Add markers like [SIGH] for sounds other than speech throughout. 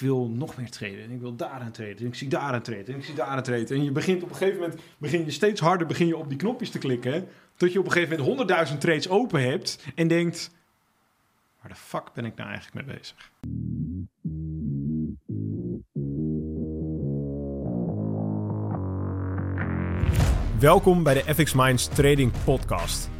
ik wil nog meer treden. En ik wil daaraan treden. En ik zie daaraan treden. En ik zie daaraan treden. En je begint op een gegeven moment, begin je steeds harder begin je op die knopjes te klikken. Tot je op een gegeven moment honderdduizend trades open hebt. En denkt, waar de fuck ben ik nou eigenlijk mee bezig? Welkom bij de FX Minds Trading Podcast.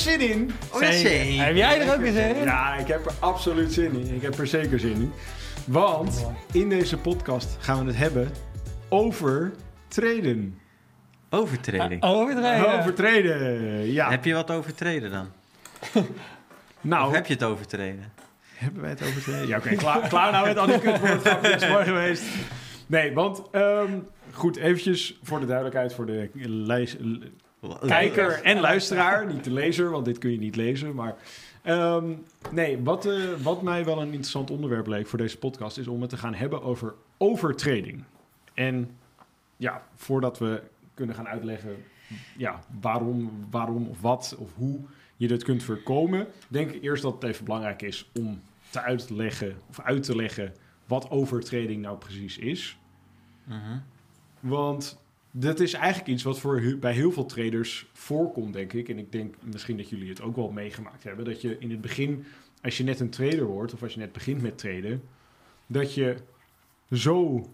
zin in? Zeker. Heb jij er ook weer zin in? Ja, ik heb er absoluut zin in. Ik heb er zeker zin in. Want in deze podcast gaan we het hebben over traden. Overtreding. Overtreden. Over traden, ja. Heb je wat overtreden dan? [LAUGHS] nou, Of heb je het overtreden? Hebben wij het over traden? Ja, oké. klaar, klaar nou met al die is mooi geweest. Nee, want ehm, goed, eventjes voor de duidelijkheid voor de lijst, kijker en luisteraar. Niet de lezer, want dit kun je niet lezen. Maar ehm, nee, wat, eh, wat mij wel een interessant onderwerp leek voor deze podcast... is om het te gaan hebben over overtreding. En ja, voordat we kunnen gaan uitleggen ja, waarom, waarom of wat of hoe je dit kunt voorkomen... denk ik eerst dat het even belangrijk is om te uitleggen of uit te leggen... wat overtreding nou precies is... Mhm. Want dat is eigenlijk iets wat voor, bij heel veel traders voorkomt, denk ik. En ik denk misschien dat jullie het ook wel meegemaakt hebben. Dat je in het begin, als je net een trader wordt, of als je net begint met traden, dat je zo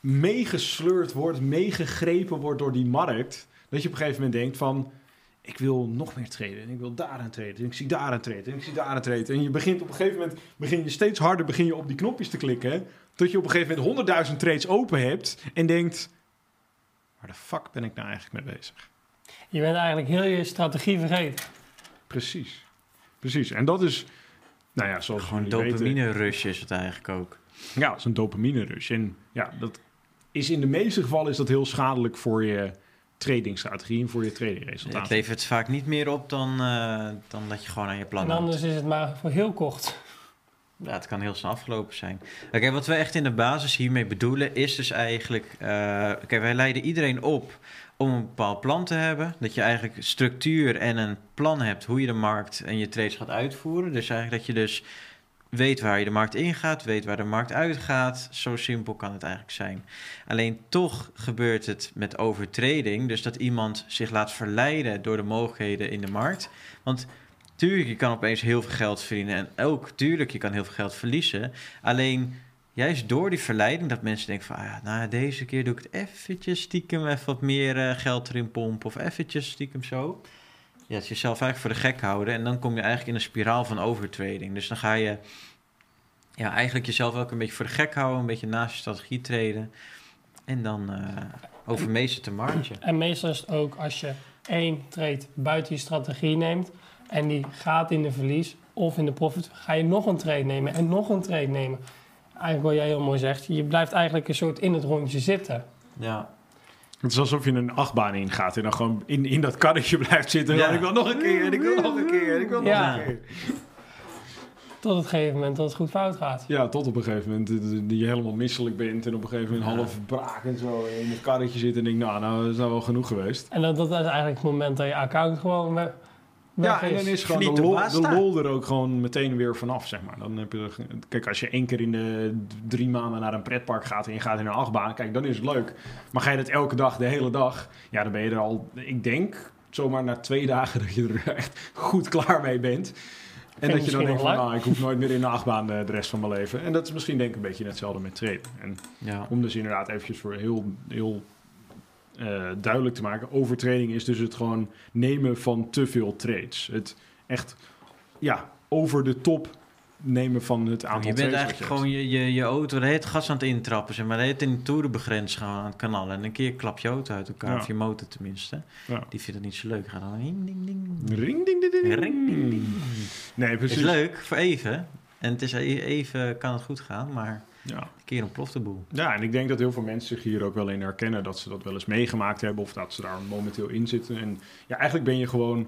meegesleurd wordt, meegegrepen wordt door die markt, dat je op een gegeven moment denkt van, ik wil nog meer traden. En ik wil daaraan traden. En ik zie daaraan traden. En ik zie daaraan traden. En je begint op een gegeven moment, begin je steeds harder begin je op die knopjes te klikken. Tot je op een gegeven moment honderdduizend trades open hebt. En denkt, waar de fuck ben ik nou eigenlijk mee bezig? Je bent eigenlijk heel je strategie vergeten. Precies. Precies. En dat is, nou ja, zoals Gewoon jullie weten- dopamine rush is het eigenlijk ook. Ja, dat is een dopamine rush. En ja, dat is in de meeste gevallen is dat heel schadelijk voor je tradingstrategie en voor je Het tradingresultaten. levert vaak niet meer op dan, eh, dan dat je gewoon aan je plan En houdt. anders is het maar voor heel kort. Ja, het kan heel snel afgelopen zijn. Oké, wat we echt in de basis hiermee bedoelen is dus eigenlijk... eh Oké, wij leiden iedereen op om een bepaald plan te hebben. Dat je eigenlijk structuur en een plan hebt hoe je de markt en je trades gaat uitvoeren. Dus eigenlijk dat je dus weet waar je de markt ingaat, weet waar de markt uitgaat. Zo simpel kan het eigenlijk zijn. Alleen toch gebeurt het met overtreding. Dus dat iemand zich laat verleiden door de mogelijkheden in de markt. Want tuurlijk, je kan opeens heel veel geld verdienen. En ook, tuurlijk, je kan heel veel geld verliezen. Alleen, juist door die verleiding dat mensen denken van... Ah, nou, deze keer doe ik het eventjes stiekem even wat meer eh, geld erin pompen. Of eventjes stiekem zo. Ja, jezelf eigenlijk voor de gek houden. En dan kom je eigenlijk in een spiraal van overtrading. Dus dan ga je ja, eigenlijk jezelf ook een beetje voor de gek houden. Een beetje naast je strategie treden. En dan eh overmeestert de marge. En meestal is het ook als je één trade buiten je strategie neemt en die gaat in de verlies of in de profit, ga je nog een trade nemen en nog een trade nemen. Eigenlijk wat jij heel mooi zegt, je blijft eigenlijk een soort in het rondje zitten. Ja, Het is alsof je een achtbaan ingaat en dan gewoon in, in dat karretje [LAUGHS] blijft zitten. Ja. En ik wil nog een keer, en ik wil nog een keer, en ik wil nog een keer. Tot het gegeven moment dat het goed fout gaat. Ja, tot op een gegeven moment eh, dat je helemaal misselijk bent en op een gegeven moment Ja. half braak en zo in het karretje zit en denk, nou, nou, dat is nou wel genoeg geweest. En dat, dat is eigenlijk het moment dat je account gewoon weg Ja, en dan is gewoon de lol, basta. de lol er ook gewoon meteen weer vanaf, zeg maar. Dan heb je, kijk, als je één keer in de drie maanden naar een pretpark gaat en je gaat in een achtbaan, kijk, dan is het leuk. Maar ga je dat elke dag, de hele dag, ja, dan ben je er al, ik denk, zomaar na twee dagen [LAUGHS] dat je er echt goed klaar mee bent. En dat je dan denkt van, nou, ik hoef nooit meer in de achtbaan de, de rest van mijn leven. En dat is misschien denk ik een beetje hetzelfde met traden. En ja. om dus inderdaad eventjes voor heel, heel eh, duidelijk te maken. Overtreding is dus het gewoon nemen van te veel trades. Het echt, ja, over de top nemen van het aantal je bent eigenlijk gewoon je je, je, auto de tijd gas aan het intrappen. Zeg maar de tijd in de toerenbegrens gaan aan het kanaal. En een keer klap je auto uit elkaar. Ja. Of je motor tenminste. Ja. Die vindt het niet zo leuk. Gaat dan ding, ding, ding. Ring, ding, ding, ding. Ring, ding, ding. Nee, Het precies. is leuk voor even. En het is even kan het goed gaan. Maar Ja. Een keer ontploft de boel. ja, en ik denk dat heel veel mensen zich hier ook wel in herkennen. Dat ze dat wel eens meegemaakt hebben of dat ze daar momenteel in zitten. En ja, eigenlijk ben je gewoon,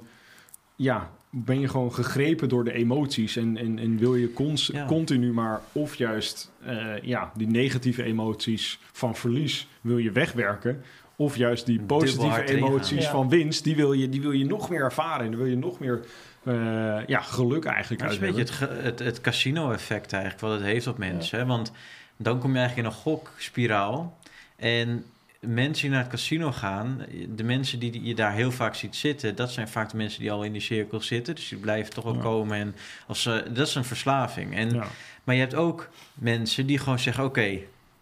ja, ben je gewoon gegrepen door de emoties. En, en, en wil je cons- Ja. continu maar of juist eh, ja, die negatieve emoties van verlies wil je wegwerken. Of juist die positieve emoties Ja. van winst, die wil, je, die wil je nog meer ervaren. En daar wil je nog meer eh, ja, geluk eigenlijk Dat is een beetje het, het, het casino-effect eigenlijk, wat het heeft op mensen. Want dan kom je eigenlijk in een gokspiraal. En mensen die naar het casino gaan, de mensen die je daar heel vaak ziet zitten, dat zijn vaak de mensen die al in die cirkel zitten. Dus die blijven toch wel Ja. komen. En als ze, dat is een verslaving. En, Ja. Maar je hebt ook mensen die gewoon zeggen: Oké,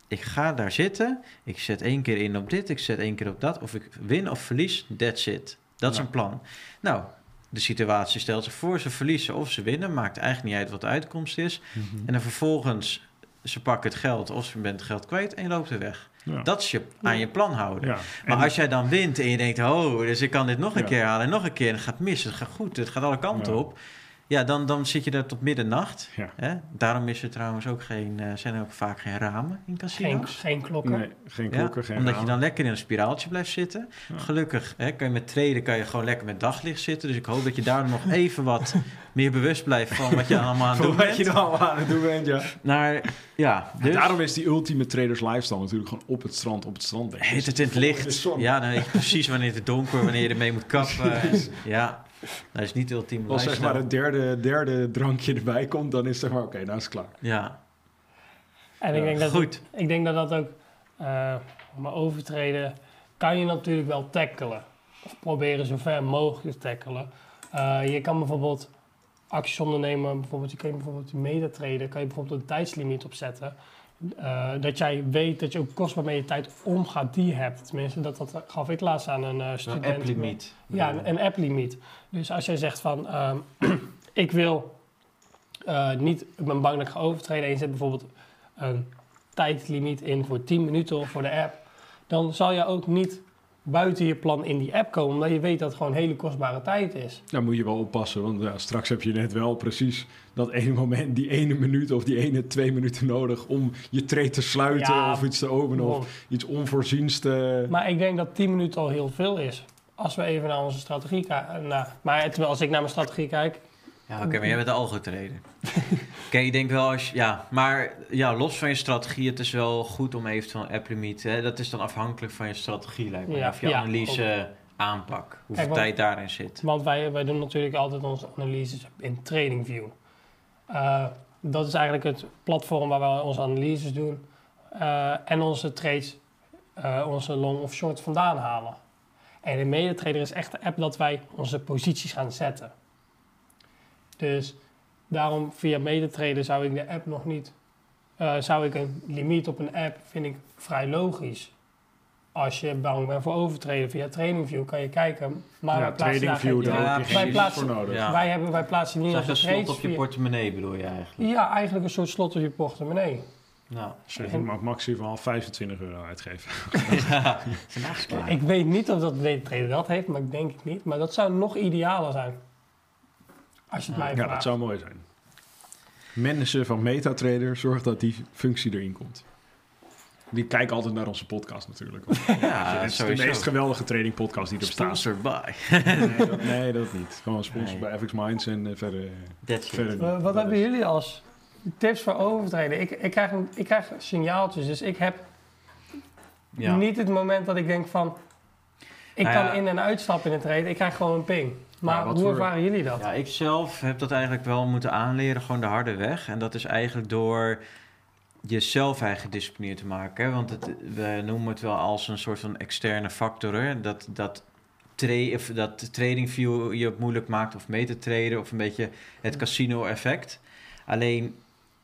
ik ga daar zitten. Ik zet één keer in op dit, ik zet één keer op dat. Of ik win of verlies, that's it. Dat is een plan. Nou, de situatie stelt zich voor, ze verliezen of ze winnen. Maakt eigenlijk niet uit wat de uitkomst is. Mhm. En dan vervolgens, ze pakken het geld of ze bent het geld kwijt en je loopt er weg. Ja. Dat is je aan je plan houden. Ja. Maar En- als jij dan wint en je denkt, oh, dus ik kan dit nog een Ja. keer halen en nog een keer en het gaat mis, het gaat goed, het gaat alle kanten op. Ja, dan, dan zit je daar tot middernacht. Ja. Hè? Daarom is er trouwens ook geen, eh, zijn er ook vaak geen ramen in Geen, casino's. geen klokken. Nee, geen Ja, klokken, geen omdat je dan lekker in een spiraaltje blijft zitten. Ja. Gelukkig hè, kan je met treden kan je gewoon lekker met daglicht zitten. Dus ik hoop dat je daar nog even wat [LAUGHS] meer bewust blijft van wat je allemaal aan het doen Voor wat je bent. nou allemaal aan het doen bent, ja. Maar ja, dus Daarom is die ultieme traders lifestyle natuurlijk gewoon op het strand, op het strand. bent. heet het in het licht. Ja, dan weet je precies wanneer het donker, wanneer je ermee moet kappen. En, ja, dat is niet de ultieme Als zeg maar het derde, derde drankje erbij komt, dan is zeg maar, oké, nou is het klaar. Ja, En ik denk dat goed. Ik denk dat dat ook, eh maar overtreden, kan je natuurlijk wel tackelen. Of proberen zo ver mogelijk te tackelen. Eh, je kan bijvoorbeeld acties ondernemen, bijvoorbeeld, je kan je bijvoorbeeld die metatraden, kan je bijvoorbeeld een tijdslimiet opzetten. Eh, dat jij weet dat je ook kostbaar met je tijd omgaat die je hebt. Tenminste, dat, dat gaf ik laatst aan een eh student. app-limiet. Ja, een, een app-limiet. Dus als jij zegt van, ehm, [CLEARS THROAT] ik wil eh, niet, ik ben bang dat ik ga overtreden en je zet bijvoorbeeld een tijdlimiet in voor 10 minuten voor de app, dan zal je ook niet buiten je plan in die app komen, omdat je weet dat het gewoon hele kostbare tijd is. Daar moet je wel oppassen, want ja, straks heb je net wel precies dat ene moment, die ene minuut of die ene twee minuten nodig om je trade te sluiten Ja, of iets te openen of iets onvoorziens te... Maar ik denk dat 10 minuten al heel veel is. Als we even naar onze strategie kijken. Nou, maar terwijl als ik naar mijn strategie kijk, Ja, oké, maar jij bent al getreden. [LAUGHS] Oké, ik denk wel als ja, maar ja, los van je strategie, het is wel goed om eventueel een app-limiet, hè, dat is dan afhankelijk van je strategie, lijkt me. Ja, of je ja, analyse aanpak, hoeveel Kijk, want- tijd daarin zit. Want wij, wij doen natuurlijk altijd onze analyses in TradingView. Eh dat is eigenlijk het platform waar we onze analyses doen. eh, en onze trades, eh, onze long of short vandaan halen. En de MetaTrader is echt de app dat wij onze posities gaan zetten. Dus daarom via MetaTrader zou ik de app nog niet... eh, zou ik een limiet op een app, vind ik vrij logisch. Als je bang bent voor overtreden via TradingView, kan je kijken. Maar wij ja, TradingView, daar Ja, heb je wij plaatsen- voor nodig. Ja. wij, hebben, wij plaatsen niet onze een slot op je portemonnee, bedoel je eigenlijk? Ja, eigenlijk een soort slot op je portemonnee. Nou, Dus je En- mag maximaal 25 euro uitgeven. [LAUGHS] [LAUGHS] ja. Ik weet niet of dat de trader dat heeft, maar ik denk het niet. Maar dat zou nog idealer zijn. Als je het Ja. mij Ja, vraagt. dat zou mooi zijn. Mensen van MetaTrader, zorg dat die functie erin komt. Die kijken altijd naar onze podcast natuurlijk. Want [LAUGHS] Ja, het is de sowieso. meest geweldige trading podcast die er bestaat. Sponsored by. [LAUGHS] Nee dat, nee, dat niet. Gewoon [LAUGHS] sponsor Nee. bij FX Minds en eh, verder, it. verder Wat Dat hebben is- jullie als tips voor overtreden? Ik, ik, krijg ik krijg signaaltjes, dus ik heb Ja. niet het moment dat ik denk van... Ik Nou kan ja. in- en uitstappen in het trade, ik krijg gewoon een ping. Maar hoe voor- ervaren jullie dat? Ja, ik zelf heb dat eigenlijk wel moeten aanleren, gewoon de harde weg. En dat is eigenlijk door jezelf eigen gedisciplineerd te maken. Hè? Want het, we noemen het wel als een soort van externe factor. Hè? Dat, dat, tra of dat trading view je het moeilijk maakt of mee te traden of een beetje het casino effect. Alleen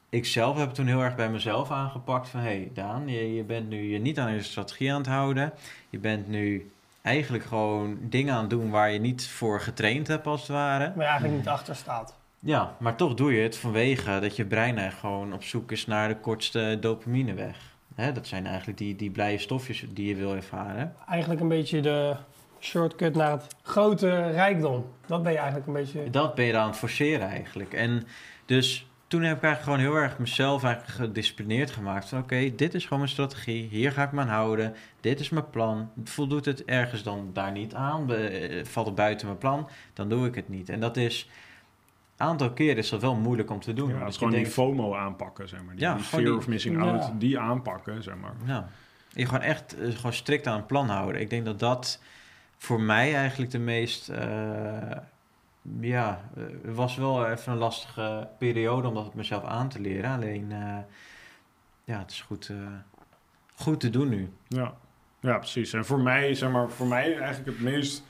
ik zelf heb het toen heel erg bij mezelf aangepakt van... hé hey Daan, je, je bent nu je niet aan je strategie aan het houden. Je bent nu eigenlijk gewoon dingen aan het doen waar je niet voor getraind hebt als het ware. Waar je eigenlijk niet achter staat. Ja, maar toch doe je het vanwege dat je brein eigenlijk gewoon op zoek is naar de kortste dopamineweg. Hè, dat zijn eigenlijk die, die blije stofjes die je wil ervaren. Eigenlijk een beetje de shortcut naar het grote rijkdom. Dat ben je eigenlijk een beetje... Dat ben je aan het forceren eigenlijk. En dus toen heb ik eigenlijk gewoon heel erg mezelf eigenlijk gedisciplineerd gemaakt. Van oké, dit is gewoon mijn strategie. Hier ga ik me aan houden. Dit is mijn plan. Voldoet het ergens dan daar niet aan? eh, valt het buiten mijn plan? Dan doe ik het niet. En dat is... Aantal keren is dat wel moeilijk om te doen. Ja, Dat is gewoon die FOMO aanpakken, zeg maar. Die, Ja, die fear die- of missing Ja. out, die aanpakken, zeg maar. Nou, je gewoon echt eh, gewoon strikt aan een plan houden. Ik denk dat dat voor mij eigenlijk de meest... eh, ja, het was wel even een lastige periode om dat mezelf aan te leren. Alleen, eh, ja, het is goed, eh, goed te doen nu. Ja. ja, precies. En voor mij, zeg maar, voor mij eigenlijk het meest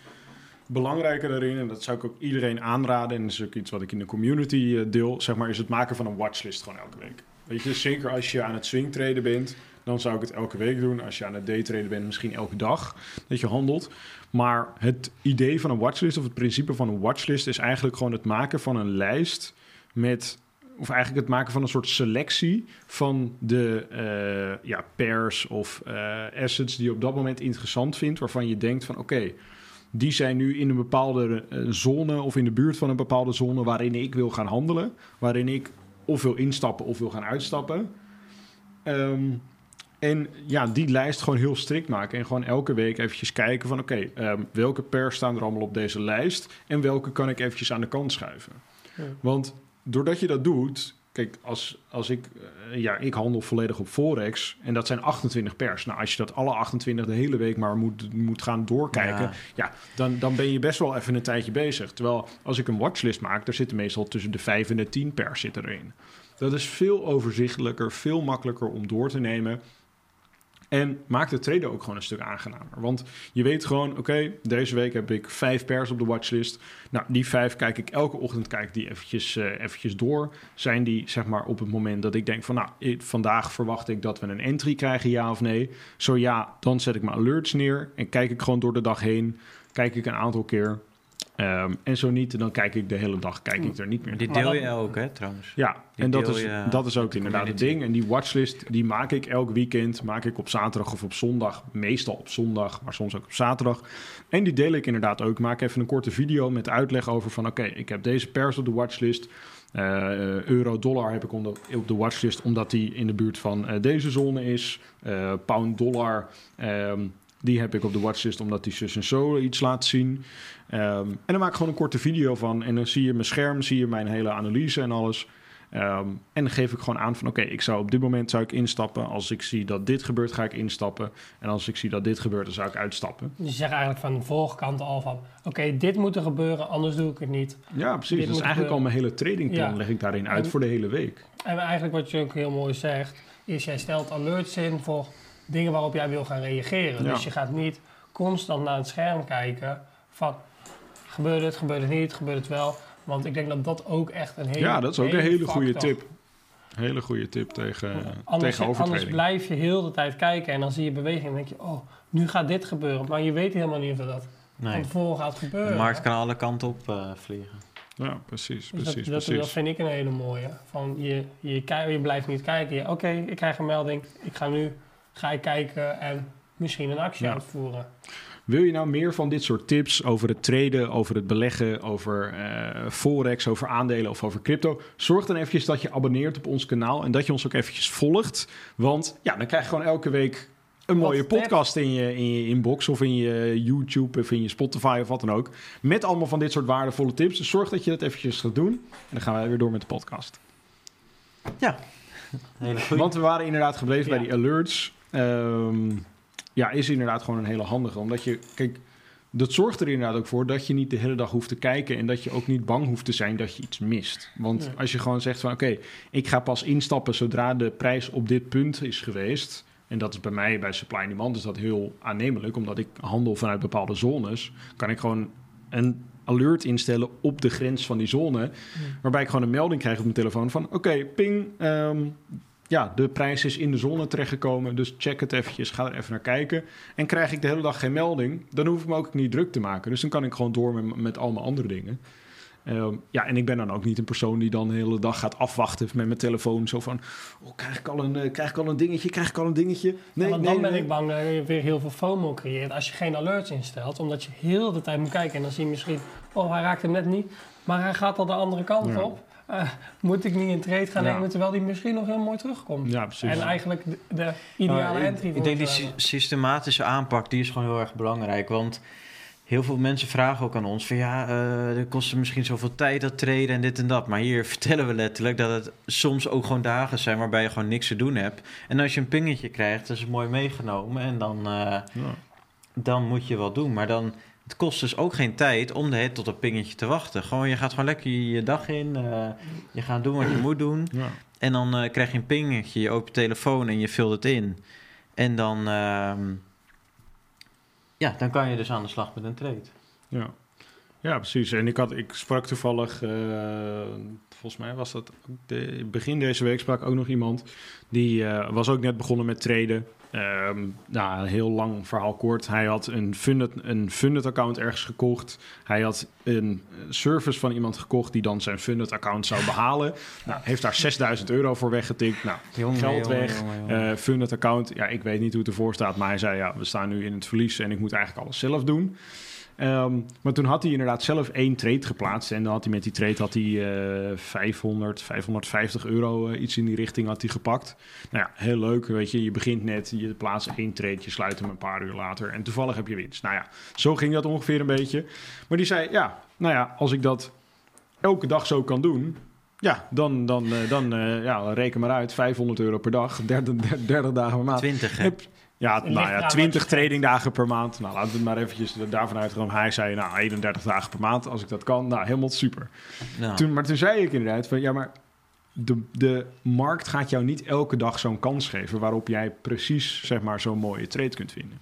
belangrijke daarin, en dat zou ik ook iedereen aanraden, en dat is ook iets wat ik in de community eh, deel, zeg maar, is het maken van een watchlist gewoon elke week. Weet je, zeker als je aan het swingtraden bent, dan zou ik het elke week doen. Als je aan het daytraden bent, misschien elke dag dat je handelt. Maar het idee van een watchlist, of het principe van een watchlist, is eigenlijk gewoon het maken van een lijst met of eigenlijk het maken van een soort selectie van de eh, ja, pairs of eh, assets die je op dat moment interessant vindt, waarvan je denkt van oké, die zijn nu in een bepaalde eh, zone of in de buurt van een bepaalde zone waarin ik wil gaan handelen, waarin ik of wil instappen of wil gaan uitstappen. Ehm, en ja, die lijst gewoon heel strikt maken en gewoon elke week eventjes kijken van oké, ehm, welke pairs staan er allemaal op deze lijst en welke kan ik eventjes aan de kant schuiven. Ja. Want doordat je dat doet, kijk, als, als ik, eh, ja, ik handel volledig op Forex en dat zijn 28 pers. Nou, als je dat alle 28 de hele week maar moet, moet gaan doorkijken, Ja. ja, dan, dan ben je best wel even een tijdje bezig. Terwijl als ik een watchlist maak, daar zitten meestal tussen de 5 en de 10 pers zitten erin. Dat is veel overzichtelijker, veel makkelijker om door te nemen. En maakt het traden ook gewoon een stuk aangenamer. Want je weet gewoon, oké, deze week heb ik vijf pairs op de watchlist. Nou, die vijf kijk ik elke ochtend kijk die eventjes, eh, eventjes door. Zijn die zeg maar op het moment dat ik denk van, nou, vandaag verwacht ik dat we een entry krijgen, ja of nee. Zo ja, dan zet ik mijn alerts neer en kijk ik gewoon door de dag heen. Kijk ik een aantal keer. Ehm, en zo niet, dan kijk ik de hele dag kijk ik er niet meer Dit deel je ook, hè, trouwens. ja, Die en dat is, je dat is ook inderdaad het ding. En die watchlist, die maak ik elk weekend. Maak ik op zaterdag of op zondag. Meestal op zondag, maar soms ook op zaterdag. En die deel ik inderdaad ook. Maak even een korte video met uitleg over van... oké, ik heb deze pers op de watchlist. Eh, Euro-dollar heb ik onder, op de watchlist... omdat die in de buurt van eh, deze zone is. Eh, Pound-dollar... ehm, die heb ik op de watchlist omdat die zus en zo iets laat zien. Ehm, en dan maak ik gewoon een korte video van. En dan zie je mijn scherm, zie je mijn hele analyse en alles. Ehm, en dan geef ik gewoon aan van oké, ik zou op dit moment zou ik instappen. Als ik zie dat dit gebeurt, ga ik instappen. En als ik zie dat dit gebeurt, dan zou ik uitstappen. Dus je zegt eigenlijk van de voorkant al van... Oké, dit moet er gebeuren, anders doe ik het niet. Ja, precies. Dit Dat is moet eigenlijk al mijn hele tradingplan Ja. leg ik daarin uit En- voor de hele week. En eigenlijk wat je ook heel mooi zegt... is jij stelt alerts in voor dingen waarop jij wil gaan reageren. Ja. Dus je gaat niet constant naar het scherm kijken van... gebeurt het, gebeurt het niet, gebeurt het wel. Want ik denk dat dat ook echt een hele Ja, dat is ook een hele goede tip. Hele goede tip tegen, Anders, tegen anders overtrading. blijf je heel de tijd kijken en dan zie je beweging en denk je... oh, nu gaat dit gebeuren. Maar je weet helemaal niet of dat van Nee. tevoren gaat De gebeuren. markt kan alle kanten op eh, vliegen. Ja, precies, Dus dat, precies, dat, dat vind ik een hele mooie. Van je, je, kij- je blijft niet kijken. Oké, ik krijg een melding. Ik ga nu ga ik kijken en misschien een actie Ja. uitvoeren. Wil je nou meer van dit soort tips over het traden, over het beleggen, over eh, forex, over aandelen of over crypto? Zorg dan eventjes dat je abonneert op ons kanaal en dat je ons ook eventjes volgt. Want ja, dan krijg je gewoon elke week een mooie podcast in je, in je inbox of in je YouTube of in je Spotify of wat dan ook. Met allemaal van dit soort waardevolle tips. Dus zorg dat je dat eventjes gaat doen. En dan gaan wij weer door met de podcast. [LAUGHS] Hele goeie. Want we waren inderdaad gebleven bij Ja. die alerts. Ehm, ja, is inderdaad gewoon een hele handige. Omdat je, kijk, dat zorgt er inderdaad ook voor dat je niet de hele dag hoeft te kijken. En dat je ook niet bang hoeft te zijn dat je iets mist. Want Nee. als je gewoon zegt van oké, ik ga pas instappen zodra de prijs op dit punt is geweest. En dat is bij mij, bij supply and demand, is dat heel aannemelijk. Omdat ik handel vanuit bepaalde zones. Kan ik gewoon een alert instellen op de grens van die zone. Waarbij ik gewoon een melding krijg op mijn telefoon van... oké, ping, ehm, ja, de prijs is in de zone terechtgekomen... dus check het eventjes, ga er even naar kijken. En krijg ik de hele dag geen melding... dan hoef ik me ook niet druk te maken. Dus dan kan ik gewoon door met, met al mijn andere dingen. Ehm, ja, en ik ben dan ook niet een persoon die dan de hele dag gaat afwachten met mijn telefoon. Zo van, oh, krijg, ik al een, eh, krijg ik al een dingetje, krijg ik al een dingetje? Nee, Want nee, dan ben nee. ik bang dat je weer heel veel FOMO creëert als je geen alerts instelt. Omdat je heel de tijd moet kijken en dan zie je misschien... oh, hij raakt hem net niet, maar hij gaat al de andere kant Ja. op. eh, moet ik niet een trade gaan Ja. nemen terwijl die misschien nog heel mooi terugkomt? Ja, precies. En eigenlijk de, de ideale Nou, entry ik, ik denk die sy- hebben. systematische aanpak, die is gewoon heel erg belangrijk. Want heel veel mensen vragen ook aan ons van ja, eh dat kost misschien zoveel tijd dat treden en dit en dat. Maar hier [LAUGHS] vertellen we letterlijk dat het soms ook gewoon dagen zijn waarbij je gewoon niks te doen hebt. En als je een pingetje krijgt, dat is het mooi meegenomen en dan, eh, Ja. dan moet je wat doen. Maar dan, het kost dus ook geen tijd om de hele tot dat pingetje te wachten. Gewoon, je gaat gewoon lekker je dag in, eh, je gaat doen wat je [CLEARS THROAT] moet doen. Ja. En dan eh, krijg je een pingetje, je opent je telefoon en je vult het in. En dan, ehm, ja, dan kan je dus aan de slag met een trade. Ja. ja, precies. En ik, had, ik sprak toevallig, eh, volgens mij was dat de, begin deze week, sprak ook nog iemand. Die was ook net begonnen met traden. Ehm, nou, een heel lang verhaal kort. Hij had een funded, een funded account ergens gekocht. Hij had een service van iemand gekocht die dan zijn funded account zou behalen. Nou, heeft daar 6000 euro voor weggetikt. Nou, Jongen, Geld jongen, weg, jongen, jongen. eh funded account, ja, ik weet niet hoe het ervoor staat, maar hij zei ja, we staan nu in het verlies en ik moet eigenlijk alles zelf doen. Ehm, maar toen had hij inderdaad zelf één trade geplaatst en dan had hij met die trade had hij eh 500, 550 euro eh, iets in die richting had hij gepakt. Nou ja, heel leuk, weet je, je begint net, je plaatst één trade, je sluit hem een paar uur later en toevallig heb je winst. Nou ja, zo ging dat ongeveer een beetje. Maar die zei ja, nou ja, als ik dat elke dag zo kan doen, ja, dan, dan, eh, dan eh, ja, reken maar uit. 500 euro per dag, 30, 30 dagen per maand. 20, hè? Heb, ja, nou ja, eraan 20 wat je- tradingdagen per maand. Nou, laten we het maar eventjes daarvan uitgaan. Hij zei, nou, 31 dagen per maand, als ik dat kan. Nou, helemaal super. Nou, Toen, maar toen zei ik inderdaad van, ja, maar de, de markt gaat jou niet elke dag zo'n kans geven... waarop jij precies, zeg maar, zo'n mooie trade kunt vinden.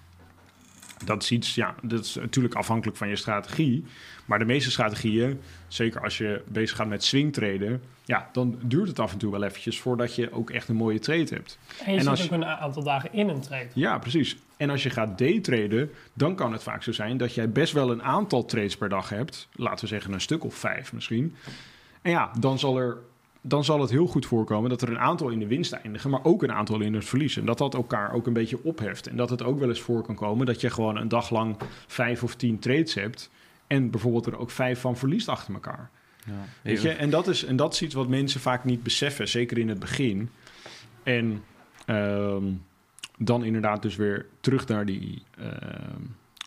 Dat is iets, ja, dat is natuurlijk afhankelijk van je strategie. Maar de meeste strategieën, zeker als je bezig gaat met swingtraden... ja, dan duurt het af en toe wel eventjes voordat je ook echt een mooie trade hebt. En je en zit als ook een aantal dagen in een trade. Ja, precies. En als je gaat daytraden, dan kan het vaak zo zijn dat jij best wel een aantal trades per dag hebt. Laten we zeggen een stuk of vijf misschien. En ja, dan zal, er, dan zal het heel goed voorkomen dat er een aantal in de winst eindigen, maar ook een aantal in het verlies. En dat dat elkaar ook een beetje opheft. En dat het ook wel eens voor kan komen dat je gewoon een dag lang vijf of tien trades hebt. En bijvoorbeeld er ook vijf van verliest achter elkaar. ja. Weet je? En, dat is, en dat is iets wat mensen vaak niet beseffen, zeker in het begin. En ehm, dan inderdaad dus weer terug naar die ehm,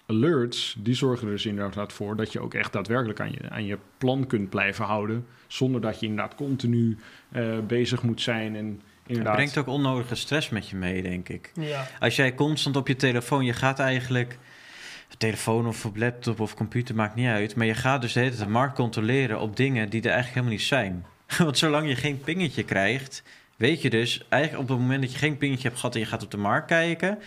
alerts. Die zorgen er dus inderdaad voor dat je ook echt daadwerkelijk aan je, aan je plan kunt blijven houden. Zonder dat je inderdaad continu eh, bezig moet zijn. En Het inderdaad... brengt ook onnodige stress met je mee, denk ik. Ja. Als jij constant op je telefoon, je gaat eigenlijk... Telefoon of op laptop of computer, maakt niet uit. Maar je gaat dus de hele tijd de markt controleren op dingen die er eigenlijk helemaal niet zijn. [LAUGHS] Want zolang je geen pingetje krijgt, weet je dus... Eigenlijk op het moment dat je geen pingetje hebt gehad en je gaat op de markt kijken...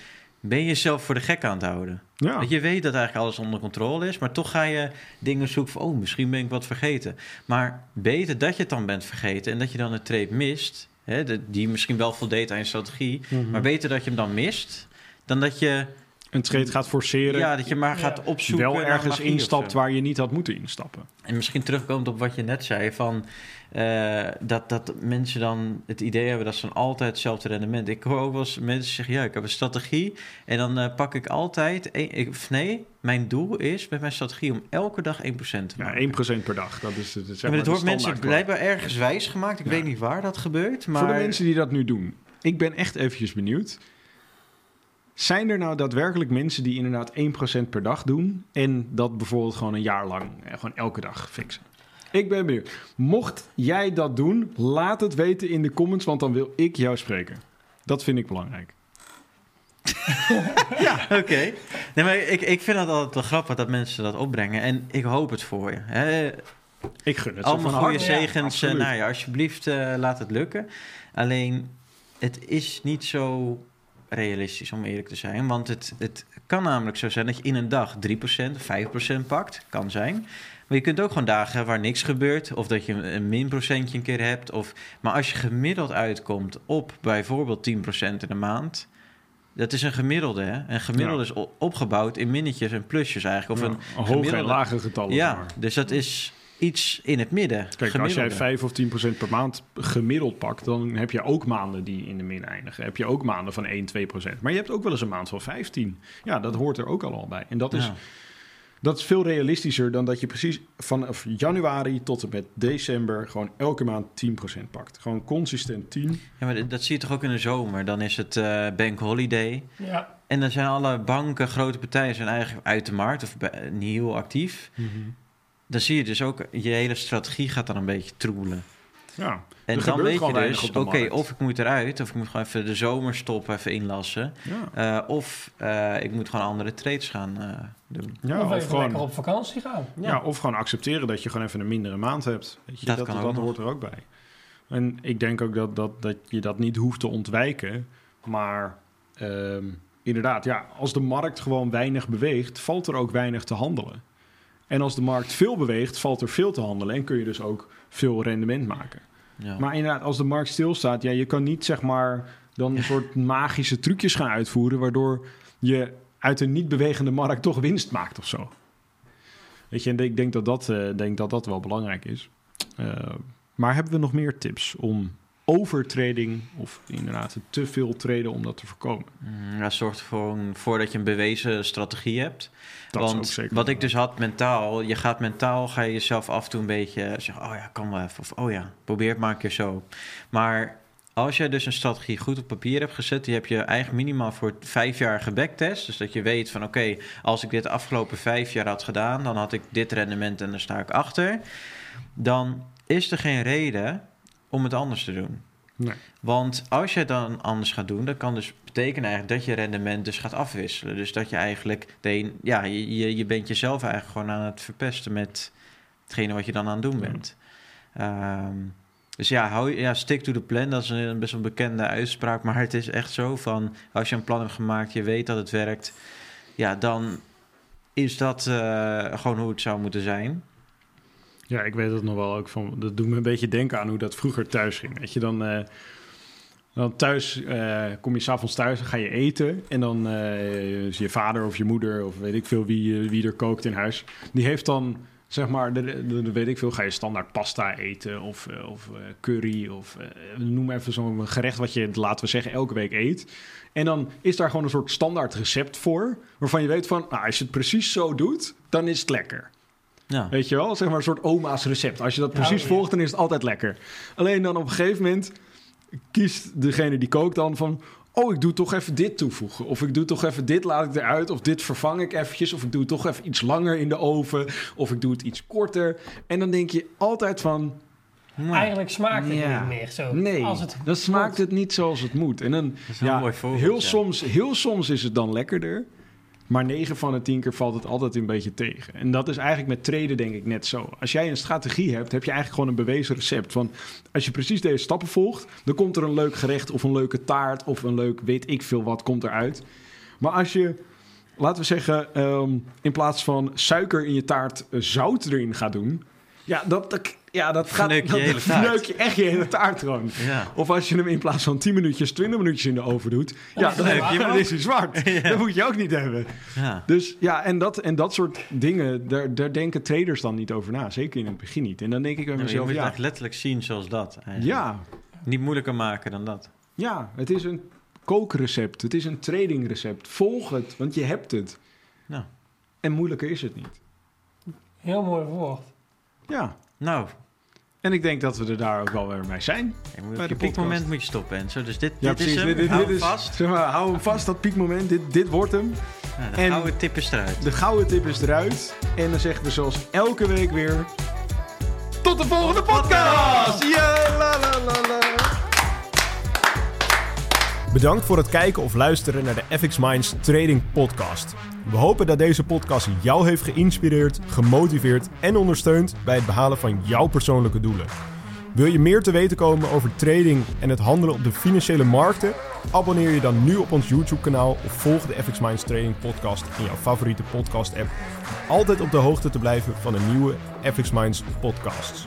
ben je jezelf voor de gek aan het houden. ja. Dat je weet dat eigenlijk alles onder controle is, maar toch ga je dingen zoeken van, oh, misschien ben ik wat vergeten. Maar beter dat je het dan bent vergeten en dat je dan een trade mist, hè, de- die misschien wel voldeed aan je strategie, Mhm. maar beter dat je hem dan mist, dan dat je, een trade gaat forceren. ja, dat je maar Ja. gaat opzoeken. wel ergens instapt waar je niet had moeten instappen. En misschien terugkomend op wat je net zei, van eh, dat, dat mensen dan het idee hebben dat ze dan altijd hetzelfde rendement. Ik hoor ook wel eens mensen zeggen, ja, ik heb een strategie en dan eh, pak ik altijd, of nee, mijn doel is met mijn strategie om elke dag 1% te Ja, maken. 1% per dag. Dat is het. Zeg Ja, maar maar de wordt mensen blijkbaar ergens wijs gemaakt. Ik Ja. weet niet waar dat gebeurt, maar... Voor de mensen die dat nu doen. Ik ben echt eventjes benieuwd. Zijn er nou daadwerkelijk mensen die inderdaad 1% per dag doen... en dat bijvoorbeeld gewoon een jaar lang, eh, gewoon elke dag fixen? Ik ben benieuwd. Mocht jij dat doen, laat het weten in de comments... want dan wil ik jou spreken. Dat vind ik belangrijk. [LAUGHS] Oké. Nee, maar ik, ik vind het altijd wel grappig dat mensen dat opbrengen. En ik hoop het voor je. Hè? Ik gun het Allemaal goede. Ja, zegens. eh, nou ja, alsjeblieft, eh, laat het lukken. Alleen, het is niet zo realistisch om eerlijk te zijn. Want het, het kan namelijk zo zijn dat je in een dag 3%, 5% pakt. Kan zijn. Maar je kunt ook gewoon dagen waar niks gebeurt. Of dat je een min procentje een keer hebt. Of, maar als je gemiddeld uitkomt op bijvoorbeeld 10% in een maand. Dat is een gemiddelde. Hè? Een gemiddelde Ja. is opgebouwd in minnetjes en plusjes eigenlijk. Of Ja, een, een hoge en lage getallen. ja, maar. dus dat is iets in het midden. Kijk, als jij 5 of 10% per maand gemiddeld pakt, dan heb je ook maanden die in de min eindigen. Heb je ook maanden van 1, 2%. Maar je hebt ook wel eens een maand van 15. Ja, dat hoort er ook al al bij. En dat is. Dat is veel realistischer dan dat je precies vanaf januari tot en met december gewoon elke maand 10% pakt. Gewoon consistent 10. Ja, maar dat zie je toch ook in de zomer? Dan is het eh, Bank Holiday. Ja, En dan zijn alle banken, grote partijen, zijn eigenlijk uit de markt of niet heel actief. Dan zie je dus ook, je hele strategie gaat dan een beetje troebelen. Ja, En Er dan weet je dus, oké, of ik moet eruit, of ik moet gewoon even de zomerstop even inlassen. ja. Eh, of eh, ik moet gewoon andere trades gaan eh, doen. ja of of, even gewoon, lekker op vakantie gaan. ja. of gewoon accepteren dat je gewoon even een mindere maand hebt. Weet je, Dat dat kan ook dat nog. hoort er ook bij. En ik denk ook dat, dat, dat je dat niet hoeft te ontwijken. Maar ehm, inderdaad, ja, als de markt gewoon weinig beweegt, valt er ook weinig te handelen. En als de markt veel beweegt, valt er veel te handelen en kun je dus ook veel rendement maken. Ja. Maar inderdaad, als de markt stilstaat, ja, je kan niet zeg maar dan een soort magische trucjes gaan uitvoeren, waardoor je uit een niet bewegende markt toch winst maakt of zo. Weet je, en ik denk dat dat, eh, denk dat, dat wel belangrijk is. Eh, maar hebben we nog meer tips om overtrading of inderdaad te veel traden om dat te voorkomen? Mm, Ja, zorg er gewoon voor dat je een bewezen strategie hebt. Dat Want zeker wat ik dus had mentaal, je gaat mentaal, ga je jezelf af en toe een beetje zeggen, oh ja, kan wel even. Of oh ja, probeer het maar een keer zo. Maar als jij dus een strategie goed op papier hebt gezet, die heb je eigenlijk minimaal voor vijf jaar gebacktest. Dus dat je weet van oké, als ik dit de afgelopen vijf jaar had gedaan, dan had ik dit rendement en daar sta ik achter. Dan is er geen reden om het anders te doen. Nee. Want als je het dan anders gaat doen, dat kan dus betekenen eigenlijk dat je rendement dus gaat afwisselen. Dus dat je eigenlijk, de ja, je, je, je bent jezelf eigenlijk gewoon aan het verpesten met hetgene wat je dan aan het doen Ja. bent. Ehm, dus ja, hou, ja, stick to the plan, dat is een best wel bekende uitspraak. Maar het is echt zo van, als je een plan hebt gemaakt, je weet dat het werkt. Ja, dan is dat eh, gewoon hoe het zou moeten zijn. Ja, ik weet het nog wel ook van. Dat doet me een beetje denken aan hoe dat vroeger thuis ging. Weet je, dan, eh, dan thuis eh, kom je s'avonds thuis en ga je eten. En dan eh, is je vader of je moeder of weet ik veel wie, wie er kookt in huis. Die heeft dan, zeg maar, de, weet ik veel, ga je standaard pasta eten of, of curry of noem even zo'n gerecht wat je, laten we zeggen, elke week eet. En dan is daar gewoon een soort standaard recept voor. Waarvan je weet van, nou, als je het precies zo doet, dan is het lekker. Ja. Weet je wel? Zeg maar een soort oma's recept. Als je dat precies ja. volgt, dan is het altijd lekker. Alleen dan op een gegeven moment kiest degene die kookt dan van... Oh, ik doe toch even dit toevoegen. Of ik doe toch even dit, laat ik eruit. Of dit vervang ik eventjes. Of ik doe het toch even iets langer in de oven. Of ik doe het iets korter. En dan denk je altijd van... Ja, Eigenlijk smaakt het Ja. niet meer zo. Nee, Als het dan smaakt moet. het niet zoals het moet. En dan, dat is wel ja, een mooi voorbeeld. heel, ja. soms, heel soms is het dan lekkerder. Maar 9 van de 10 keer valt het altijd een beetje tegen. En dat is eigenlijk met traden denk ik net zo. Als jij een strategie hebt, heb je eigenlijk gewoon een bewezen recept. Van als je precies deze stappen volgt, dan komt er een leuk gerecht of een leuke taart of een leuk weet ik veel wat komt eruit. Maar als je, laten we zeggen, ehm, in plaats van suiker in je taart eh, zout erin gaat doen. Ja, dat, ja, dat gaat Verneuk je dat, je hele taart. je echt je hele taart gewoon. Ja. Of als je hem in plaats van 10 minuutjes, 20 minuutjes in de oven doet. Ja, dan, heb je, dan is hij zwart. [LAUGHS] Dat moet je ook niet hebben. Ja. Dus ja, en dat, en dat soort dingen, daar, daar denken traders dan niet over na. Zeker in het begin niet. En dan denk ik bij je mezelf, moet het ja, letterlijk zien zoals dat. eigenlijk. ja, Niet moeilijker maken dan dat. ja, het is een kookrecept. Het is een tradingrecept. Volg het, want je hebt het. Nou, En moeilijker is het niet. Heel mooi woord. Ja, nou en ik denk dat we er daar ook wel weer mee zijn. je moet Bij op je piekmoment moet je stoppen. En zo, dus dit, Ja, dit precies. is hem. Dit, dit, Hou dit hem is, vast. Zeg maar, hou hem vast, dat piekmoment. Dit, dit wordt hem. Ja, de En- gouden tip is eruit. De gouden tip is eruit. En dan zeggen we zoals elke week weer... Tot de volgende podcast! Ja, la, la, la, la. Bedankt voor het kijken of luisteren naar de FX Minds Trading Podcast. We hopen dat deze podcast jou heeft geïnspireerd, gemotiveerd en ondersteund bij het behalen van jouw persoonlijke doelen. Wil je meer te weten komen over trading en het handelen op de financiële markten? Abonneer je dan nu op ons YouTube-kanaal of volg de FX Minds Trading Podcast in jouw favoriete podcast-app. Om altijd op de hoogte te blijven van de nieuwe FX Minds podcasts.